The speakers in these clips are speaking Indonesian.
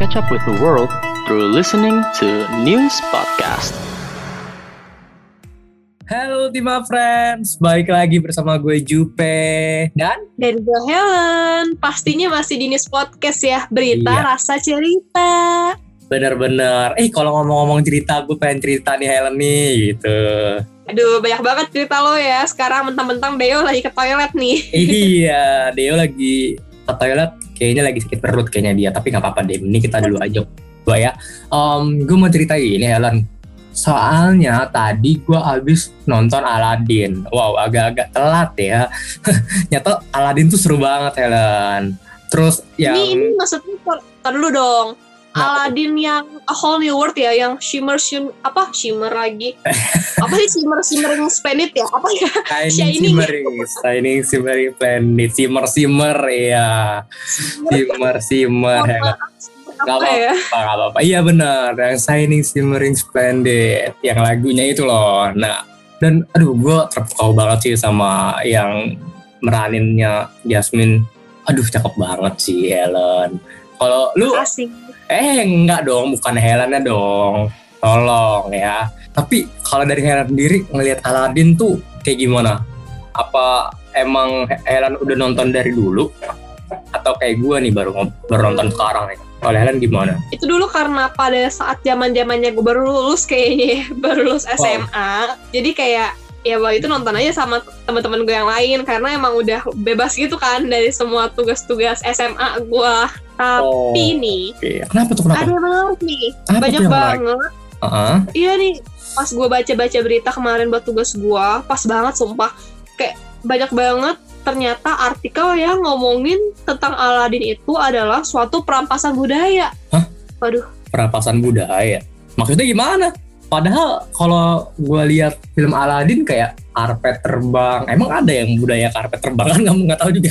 catch up with the world through listening to News Podcast. Halo Tima Friends, balik lagi bersama gue Jupe dan Dan gue Helen, pastinya masih di News Podcast ya, berita Iya. rasa cerita. bener-bener, eh kalau ngomong-ngomong cerita, gue pengen cerita nih Helen nih gitu. Aduh, banyak banget cerita lo ya. Sekarang mentang-mentang Deo lagi ke toilet nih. iya, Deo lagi ke toilet, kayaknya lagi sakit perut kayaknya dia, tapi nggak apa-apa deh, ini kita dulu aja gue ya. Om, gue mau cerita ini Helen, soalnya tadi gue abis nonton Aladdin, wow agak-agak telat ya. Nyata Aladdin tuh seru banget Helen. Terus yang Ini, ini maksudnya, tar dulu dong. Kenapa Aladdin yang A Whole New World ya, yang shimmer shimmer apa shimmer lagi? apa sih shimmer shimmering splendid ya? Apa ya? Shining Shining. Simmering, Shining Simmering Planet, Simmer Simmer ya, ya. Apa, Gak apa ya? apa-apa, gak apa-apa. Iya benar, yang Shining Simmering Splendid, yang lagunya itu loh. Nah, dan aduh gue terpukau banget sih sama yang meraninnya Jasmine. Aduh cakep banget sih Helen. Kalau lu Asik. Eh enggak dong, bukan Helennya dong. Tolong ya. Tapi kalau dari Helen sendiri ngelihat Aladdin tuh kayak gimana? Apa emang Helen udah nonton dari dulu? Atau kayak gue nih baru baru nonton sekarang nih? Kalau Helen gimana? Itu dulu karena pada saat zaman zamannya gue baru lulus kayaknya, ya, baru lulus SMA. Jadi kayak ya waktu itu nonton aja sama teman-teman gue yang lain karena emang udah bebas gitu kan dari semua tugas-tugas SMA gue. Tapi Oh, nih oke. Kenapa tuh kenapa? ada yang menarik nih, Apa banyak tuh yang menarik? banget. Heeh. Iya nih, pas gue baca-baca berita kemarin buat tugas gue, pas banget sumpah. Kayak banyak banget ternyata artikel yang ngomongin tentang Aladdin itu adalah suatu perampasan budaya. Hah? Waduh, perampasan budaya. Maksudnya gimana? Padahal kalau gue lihat film Aladdin kayak karpet terbang, emang ada yang budaya karpet terbang kan? Kamu nggak tahu juga.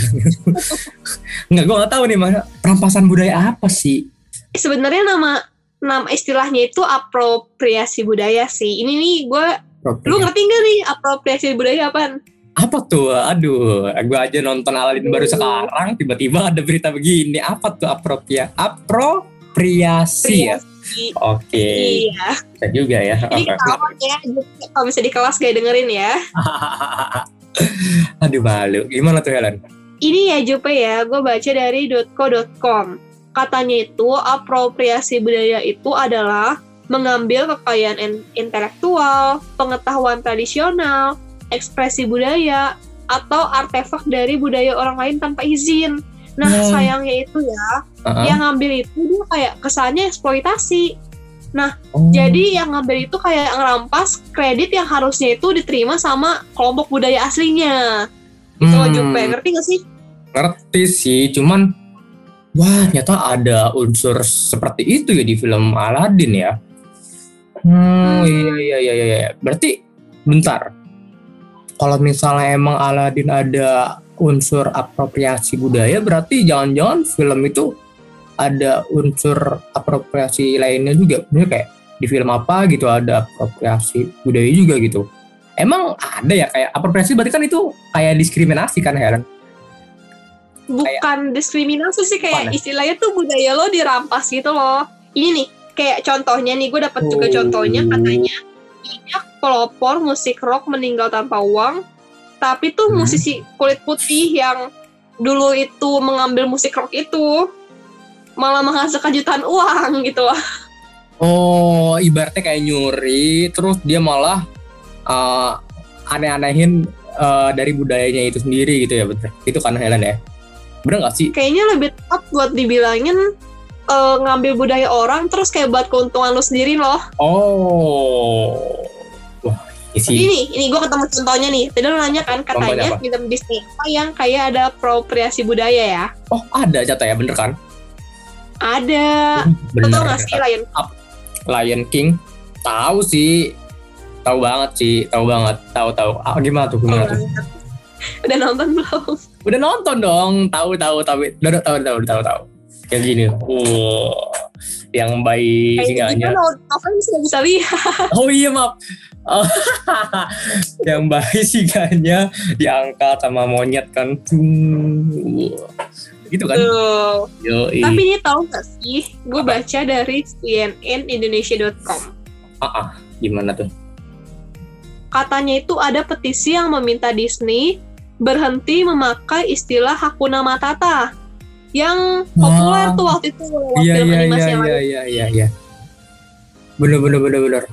nggak, gue nggak tahu nih mana perampasan budaya apa sih? sebenarnya nama nama istilahnya itu apropriasi budaya sih. Ini nih gue, lu ngerti gak nih apropriasi budaya apaan? Apa tuh? Aduh, gue aja nonton Aladdin baru sekarang, tiba-tiba ada berita begini. Apa tuh apropria? Apropriasi ya? Oke, Iya. bisa juga ya. Ini ketahuan ya, kalau bisa di kelas gak dengerin ya. Aduh malu. Gimana tuh Helen? Ini ya Jupe ya, gue baca dari .co.com. Katanya itu apropriasi budaya itu adalah mengambil kekayaan in- intelektual, pengetahuan tradisional, ekspresi budaya, atau artefak dari budaya orang lain tanpa izin. Nah, Hmm. sayangnya itu ya, Heeh. yang ngambil itu dia kayak kesannya eksploitasi. Oh. Jadi yang ngambil itu kayak ngerampas kredit yang harusnya itu diterima sama kelompok budaya aslinya. Itu Hmm. Jupe, ngerti gak sih? ngerti sih, cuman wah ternyata ada unsur seperti itu ya di film Aladdin ya. Hmm, Hmm. iya iya iya iya. Berarti bentar. Kalau misalnya emang Aladdin ada unsur apropriasi budaya, berarti jangan-jangan film itu ada unsur apropriasi lainnya juga. Maksudnya kayak di film apa gitu ada apropriasi budaya juga gitu. Emang ada ya kayak apropriasi berarti kan itu kayak diskriminasi kan Helen? bukan diskriminasi sih kayak Bukan ya? istilahnya tuh budaya lo dirampas gitu loh ini nih kayak contohnya nih gue dapat juga Oh. contohnya katanya banyak pelopor musik rock meninggal tanpa uang tapi tuh Hmm. musisi kulit putih yang dulu itu mengambil musik rock itu malah menghasilkan jutaan uang gitu loh Oh, ibaratnya kayak nyuri, terus dia malah uh, aneh-anehin uh, dari budayanya itu sendiri gitu ya, betul? Itu kan Helen ya? Bener gak sih? kayaknya lebih tepat buat dibilangin eh, ngambil budaya orang terus kayak buat keuntungan lo sendiri loh Oh, wah, ini. Ini, gue ketemu contohnya nih. Tadi lo nanya kan katanya film Disney apa yang kayak ada apropriasi budaya ya? Oh, ada jatah ya, bener kan? Ada. Lo Bener. tau gak sih Lion? Lion King, tahu sih, tahu banget sih, tahu banget, tahu tahu. Ah, gimana tuh, gimana tuh? Udah nonton belum? Udah nonton dong, tahu tahu tahu, udah tahu tahu tahu tahu. Yang gini, wow, yang bayi Kayak singanya. gimana? Novel bisa bisa lihat. Oh iya maaf. yang bayi siganya diangkat sama monyet kan. Gitu kan? Tuh. Yoi. Tapi ini tahu gak sih? Gue baca dari cnnindonesia.com. Ah, ah. gimana tuh? Katanya itu ada petisi yang meminta Disney berhenti memakai istilah Hakuna Matata yang populer Wah. tuh waktu itu Iya film iya animasi iya yang iya iya iya iya. Bener bener bener bener.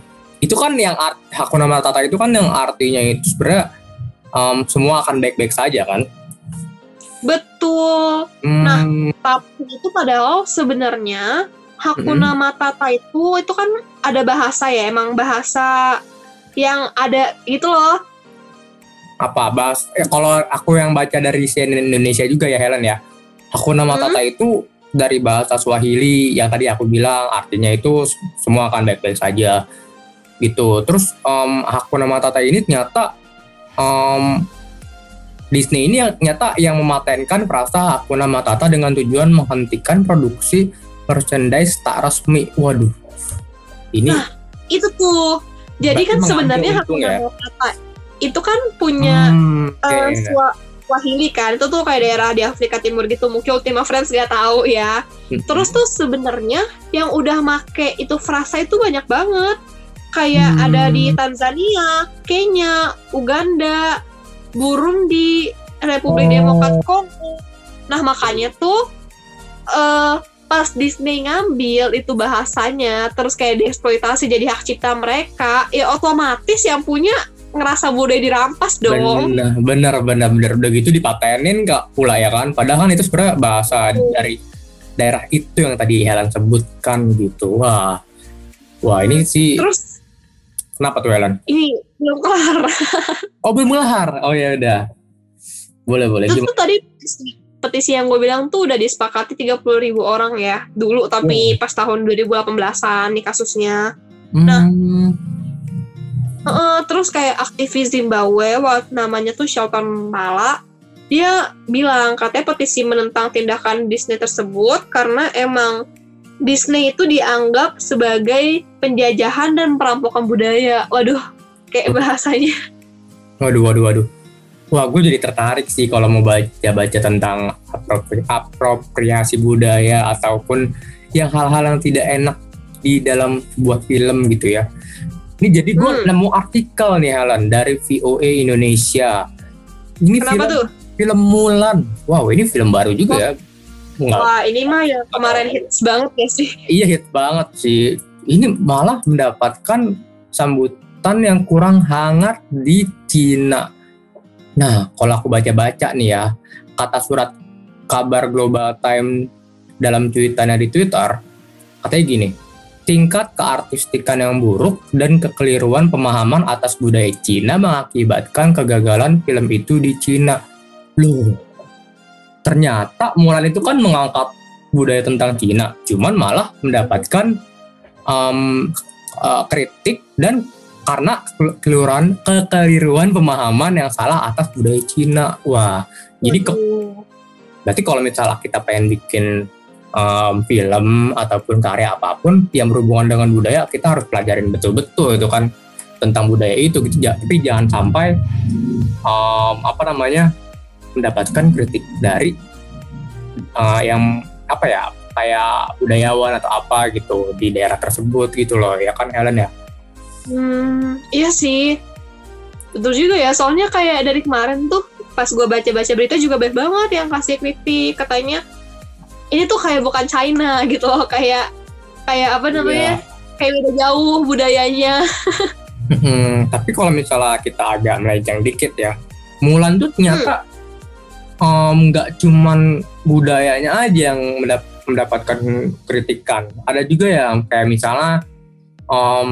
Itu kan yang art, Hakuna Matata itu kan yang artinya itu sebenarnya um, semua akan baik-baik saja kan. Betul. Hmm, Nah. Tapi itu padahal sebenarnya Hakuna Matata itu itu kan ada bahasa ya, emang bahasa yang ada gitu loh. apa bahas eh, kalau aku yang baca dari CNN Indonesia juga ya Helen ya. Hakuna Matata itu dari bahasa Swahili yang tadi aku bilang artinya itu semua akan baik-baik saja gitu. Terus um, Hakuna Matata ini ternyata um, Disney ini yang ternyata yang mematenkan frasa Hakuna Matata dengan tujuan menghentikan produksi merchandise tak resmi. Waduh. Ini Nah, Itu tuh. Jadi kan sebenarnya Hakuna ya? Matata itu kan punya hmm, eh, oke. Swa- Swahili kan itu tuh kayak daerah di Afrika Timur gitu mungkin Ultima Friends gak tahu ya Hmm. terus tuh sebenarnya yang udah make itu frasa itu banyak banget kayak Hmm. ada di Tanzania Kenya Uganda Burundi Republik Oh. Demokrat Kongo nah makanya tuh eh pas Disney ngambil itu bahasanya terus kayak dieksploitasi jadi hak cipta mereka ya otomatis yang punya ngerasa budaya dirampas dong Bener, bener, bener, bener. Udah gitu dipatenin nggak pula ya kan? Padahal kan itu sebenarnya bahasa Betul. dari daerah itu yang tadi Helen sebutkan gitu. Wah, wah ini sih Terus kenapa tuh Helen? ini belum kelar. Oh belum lahar. Oh ya udah. Boleh boleh. Tuh tadi petisi, yang gue bilang tuh udah disepakati 30 ribu orang ya dulu tapi pas tahun 2018an nih kasusnya. nah. Hmm, Heeh, terus kayak aktivis Zimbabwe namanya tuh Shelton Mala dia bilang katanya petisi menentang tindakan Disney tersebut karena emang Disney itu dianggap sebagai penjajahan dan perampokan budaya. Waduh, kayak bahasanya. waduh, waduh, waduh. Wah, gue jadi tertarik sih kalau mau baca-baca tentang apropri- apropriasi budaya ataupun yang hal-hal yang tidak enak di dalam sebuah film gitu ya. Ini jadi gue Hmm. nemu artikel nih Helen dari VOA Indonesia. Ini Kenapa film, tuh? film Mulan. Wow, ini film baru juga ya. Nggak, Wah, ini mah yang kemarin hits banget ya sih. iya hit banget sih. Ini malah mendapatkan sambutan yang kurang hangat di Cina. Nah, kalau aku baca-baca nih ya, kata surat kabar Global Time dalam cuitannya di Twitter, katanya gini, tingkat keartistikan yang buruk dan kekeliruan pemahaman atas budaya Cina mengakibatkan kegagalan film itu di Cina. Loh, ternyata Mulan itu kan mengangkat budaya tentang Cina, cuman malah mendapatkan um, uh, kritik dan karena kekeliruan kekeliruan pemahaman yang salah atas budaya Cina. Wah, jadi ke- berarti kalau misalnya kita pengen bikin um, film ataupun karya apa pun yang berhubungan dengan budaya, kita harus pelajarin betul-betul itu kan tentang budaya itu gitu. Tapi jangan sampai um, apa namanya mendapatkan kritik dari uh, yang apa ya kayak budayawan atau apa gitu di daerah tersebut gitu loh ya kan Helen ya. Hmm, iya sih. Betul juga ya, soalnya kayak dari kemarin tuh pas gue baca-baca berita juga banyak banget yang kasih kritik katanya ini tuh kayak bukan China gitu loh, kayak kayak apa namanya? Kayak udah jauh budayanya. Hmm, tapi kalau misalnya kita agak melenceng dikit ya, Mulan tuh ternyata em, nggak cuman budayanya aja yang mendap- mendapatkan kritikan. Ada juga yang kayak misalnya em,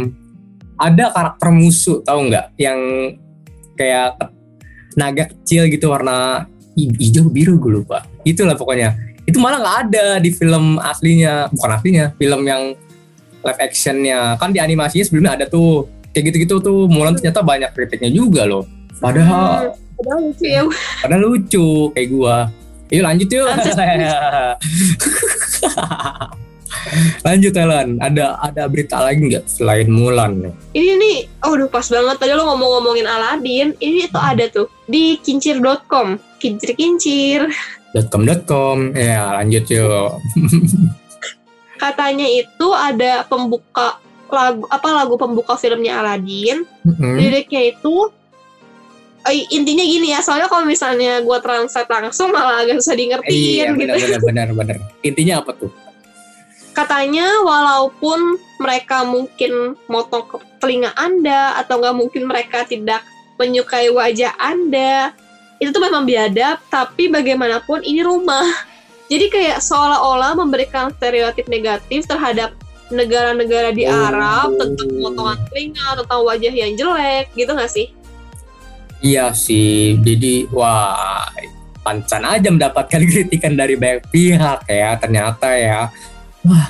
ada karakter musuh tahu nggak yang kayak naga kecil gitu warna hi- hijau biru gue lupa. Itulah pokoknya. Itu malah nggak ada di film aslinya, bukan aslinya, film yang live actionnya. Kan di animasinya sebelumnya ada tuh kayak gitu-gitu tuh Mulan ternyata banyak kritiknya juga loh. Padahal Hmm, padahal lucu ya. padahal lucu kayak gua. Yuk lanjut yuk. Lanjut. Lanjut Helen, ada ada berita lagi nggak selain Mulan nih? Ini nih, oh udah pas banget tadi lo ngomong-ngomongin Aladin, ini tuh ada tuh di kincir.com, kincir-kincir. .com.com, ya lanjut yuk. Katanya itu ada pembuka lagu apa lagu pembuka filmnya Aladin. Mm-mm. Liriknya itu intinya gini ya, soalnya kalau misalnya gua translate langsung malah agak susah di Iya gitu. benar benar benar benar. Intinya apa tuh? katanya walaupun mereka mungkin motong ke telinga Anda atau nggak mungkin mereka tidak menyukai wajah Anda, itu tuh memang biadab, tapi bagaimanapun ini rumah. Jadi kayak seolah-olah memberikan stereotip negatif terhadap negara-negara di Oh. Arab tentang potongan telinga, tentang wajah yang jelek, gitu nggak sih? Iya sih, jadi wah pancan aja mendapatkan kritikan dari banyak pihak ya ternyata ya. Wah,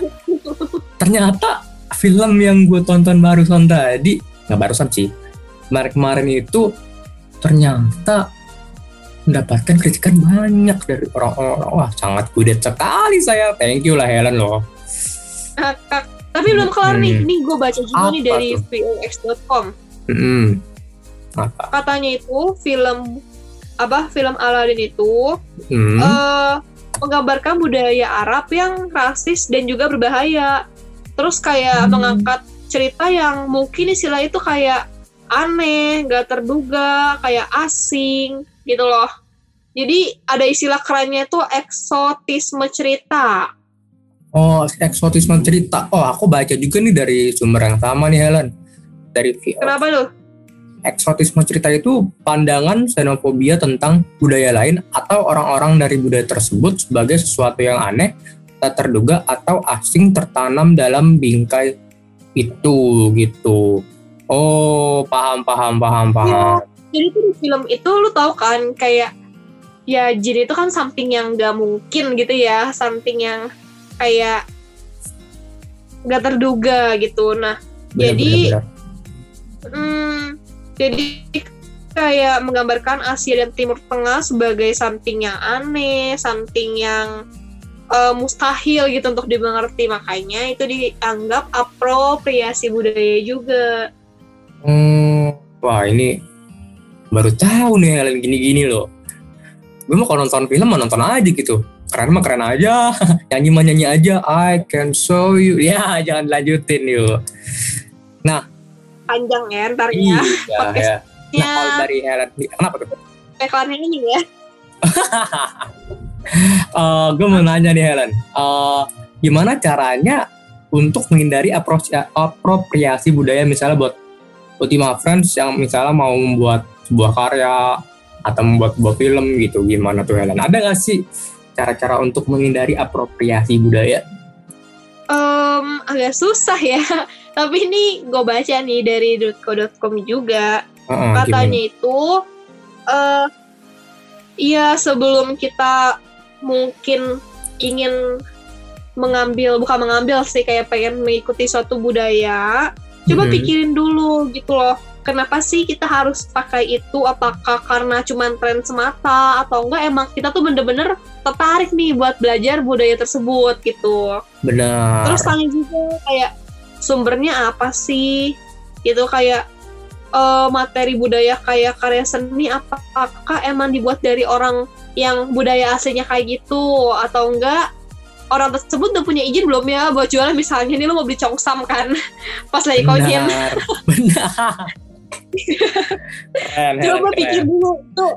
ternyata film yang gue tonton barusan tadi, nggak barusan sih, kemarin-kemarin itu ternyata mendapatkan kritikan banyak dari orang-orang. Wah, sangat kudet sekali saya. Thank you lah Helen loh. Tapi belum kelar nih, Hmm. nih gue baca juga nih dari vox.com. Mm-mm. Apa? Katanya itu film apa film Aladdin itu Hmm. eh, menggambarkan budaya Arab yang rasis dan juga berbahaya. Terus kayak Hmm. mengangkat cerita yang mungkin istilah itu kayak aneh, gak terduga, kayak asing gitu loh. Jadi ada istilah kerennya itu eksotisme cerita. Oh, eksotisme cerita. Oh, aku baca juga nih dari sumber yang sama nih Helen. Dari VO. Kenapa tuh? Eksotisme cerita itu pandangan xenofobia tentang budaya lain atau orang-orang dari budaya tersebut sebagai sesuatu yang aneh, tak terduga atau asing tertanam dalam bingkai itu gitu. Oh, paham paham paham paham. Jadi tuh di film itu lu tahu kan kayak ya jin itu kan something yang gak mungkin gitu ya, something yang kayak gak terduga gitu. Nah, Benar, jadi- benar, benar. Hmm, jadi kayak menggambarkan Asia dan Timur Tengah sebagai something yang aneh, something yang eh, mustahil gitu untuk dimengerti. Makanya itu dianggap apropriasi budaya juga. Hmm, wah ini baru tahu nih Helen gini-gini loh. Gue mau kalau nonton film mau nonton aja gitu. Keren mah keren aja. nyanyi mah nyanyi aja. I can show you. Ya jangan lanjutin yuk. Panjang ya ntar Iya ya. ya. Nah Ya, kalau dari Helen, kenapa tuh? iklannya ini ya. Eh, gue mau nanya nih Helen. Eh, gimana caranya untuk menghindari apro- apropriasi budaya misalnya buat Ultima Friends yang misalnya mau membuat sebuah karya atau membuat sebuah film gitu gimana tuh Helen ada gak sih cara-cara untuk menghindari apropriasi budaya Em, agak susah ya. Tapi ini gue baca nih dari .co.com juga. Heeh, katanya itu eh ya sebelum kita mungkin ingin mengambil bukan mengambil sih kayak pengen mengikuti suatu budaya coba Mhm. pikirin dulu gitu loh kenapa sih kita harus pakai itu? Apakah karena cuman tren semata atau enggak? Emang kita tuh bener-bener tertarik nih buat belajar budaya tersebut gitu. Benar. Terus tanya juga kayak sumbernya apa sih? Gitu kayak eh, materi budaya kayak karya seni apakah emang dibuat dari orang yang budaya aslinya kayak gitu atau enggak? Orang tersebut udah punya izin belum ya buat jualan? Misalnya nih lo mau beli congsam kan? Pas lagi benar. Benar keren, coba keren. pikir dulu tuh.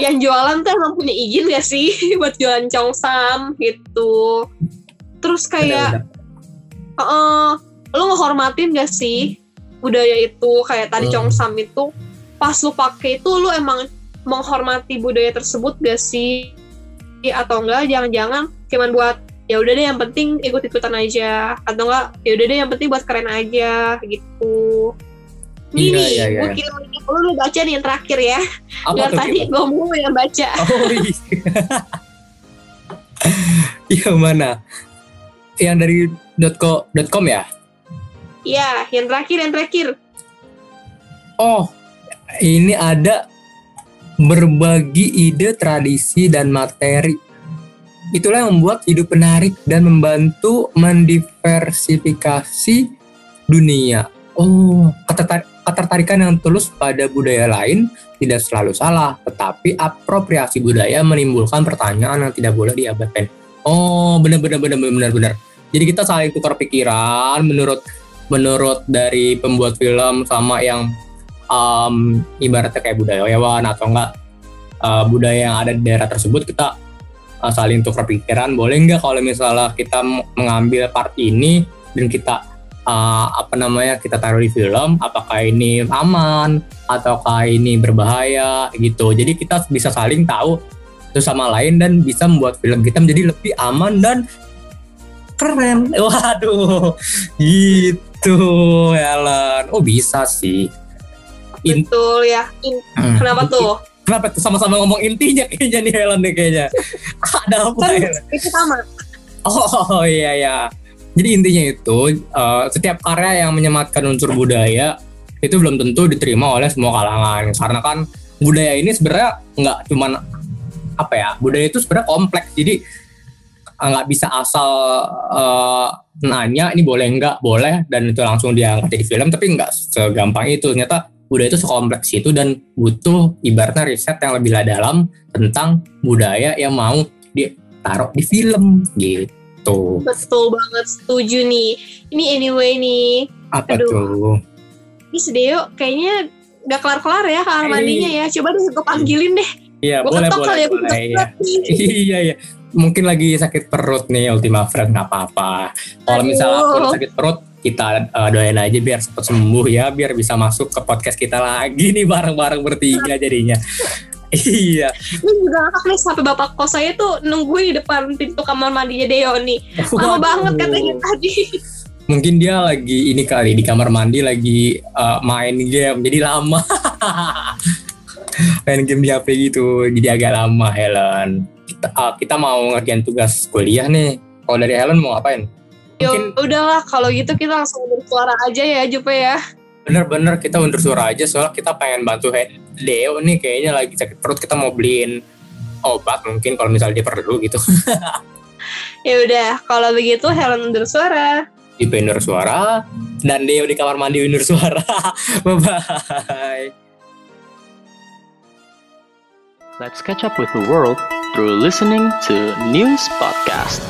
Yang jualan tuh emang punya izin gak sih? Buat jualan congsam gitu. Terus kayak Benar, benar. Heeh, lu ngehormatin gak sih budaya itu? Kayak tadi Hmm. congsam itu pas lu pakai itu lu emang menghormati budaya tersebut gak sih? Atau enggak jangan-jangan cuman buat ya udah deh yang penting ikut-ikutan aja. Atau enggak ya udah deh yang penting buat keren aja gitu nih iya, iya. link lu, lu baca nih yang terakhir ya apa tuh tadi gue mulu yang baca Oh iya. Yang mana? Yang dari .co .com ya? ya yang terakhir yang terakhir Oh, ini ada berbagi ide, tradisi dan materi. itulah yang membuat hidup menarik dan membantu mendiversifikasi dunia. Oh, ketertar- ketertarikan yang tulus pada budaya lain tidak selalu salah, tetapi apropriasi budaya menimbulkan pertanyaan yang tidak boleh diabaikan. Oh, benar benar benar. Jadi kita saling tukar pikiran menurut menurut dari pembuat film sama yang um, ibaratnya kayak budayawan atau enggak uh, budaya yang ada di daerah tersebut kita uh, saling tukar pikiran. Boleh nggak kalau misalnya kita mengambil part ini dan kita uh, apa namanya kita taruh di film apakah ini aman ataukah ini berbahaya gitu jadi kita bisa saling tahu satu sama lain dan bisa membuat film kita menjadi lebih aman dan keren waduh gitu Helen oh bisa sih In- Betul ya. In- Hmm. Kenapa tuh? kenapa tuh sama-sama ngomong intinya kayaknya nih Helen nih kayaknya ada apa Kan itu sama. Oh iya ya. Jadi intinya itu uh, setiap karya yang menyematkan unsur budaya itu belum tentu diterima oleh semua kalangan. Karena kan budaya ini sebenarnya nggak cuman apa ya budaya itu sebenarnya kompleks. Jadi uh, nggak bisa asal uh, nanya ini boleh nggak? Boleh dan itu langsung diangkat jadi film tapi nggak segampang itu. Ternyata budaya itu sekompleks itu dan butuh ibaratnya riset yang lebih dalam tentang budaya yang mau ditaruh di film gitu Betul banget. Setuju nih. Ini anyway nih. apa Aduh. tuh Ini Sedeo kayaknya gak kelar-kelar ya kamar mandinya ya. Coba deh gue panggilin deh. iya Gue boleh boleh ya. Boleh iya. iya iya mungkin lagi sakit perut nih Ultima Friend nggak apa-apa kalau misalnya pun sakit perut kita uh, doain aja biar cepat sembuh ya biar bisa masuk ke podcast kita lagi nih bareng-bareng bertiga jadinya iya Ini juga ngakak nih sampai bapak kos saya tuh nungguin di depan pintu kamar mandinya Deo nih. Lama Waduh. banget katanya tadi. mungkin dia lagi ini kali di kamar mandi lagi uh, main game jadi lama main game di HP gitu jadi agak lama Helen kita, uh, kita mau ngerjain tugas kuliah nih kalau dari Helen mau ngapain Ya mungkin udahlah kalau gitu kita langsung bersuara aja ya Jupe ya. Bener-bener kita undur suara aja soalnya kita pengen bantu Deo nih kayaknya lagi sakit perut kita mau beliin obat mungkin kalau misalnya dia perlu gitu Ya udah, kalau begitu Helen undur suara. di undur suara dan Deo di kamar mandi undur suara bye bye Let's catch up with the world through listening to News Podcast.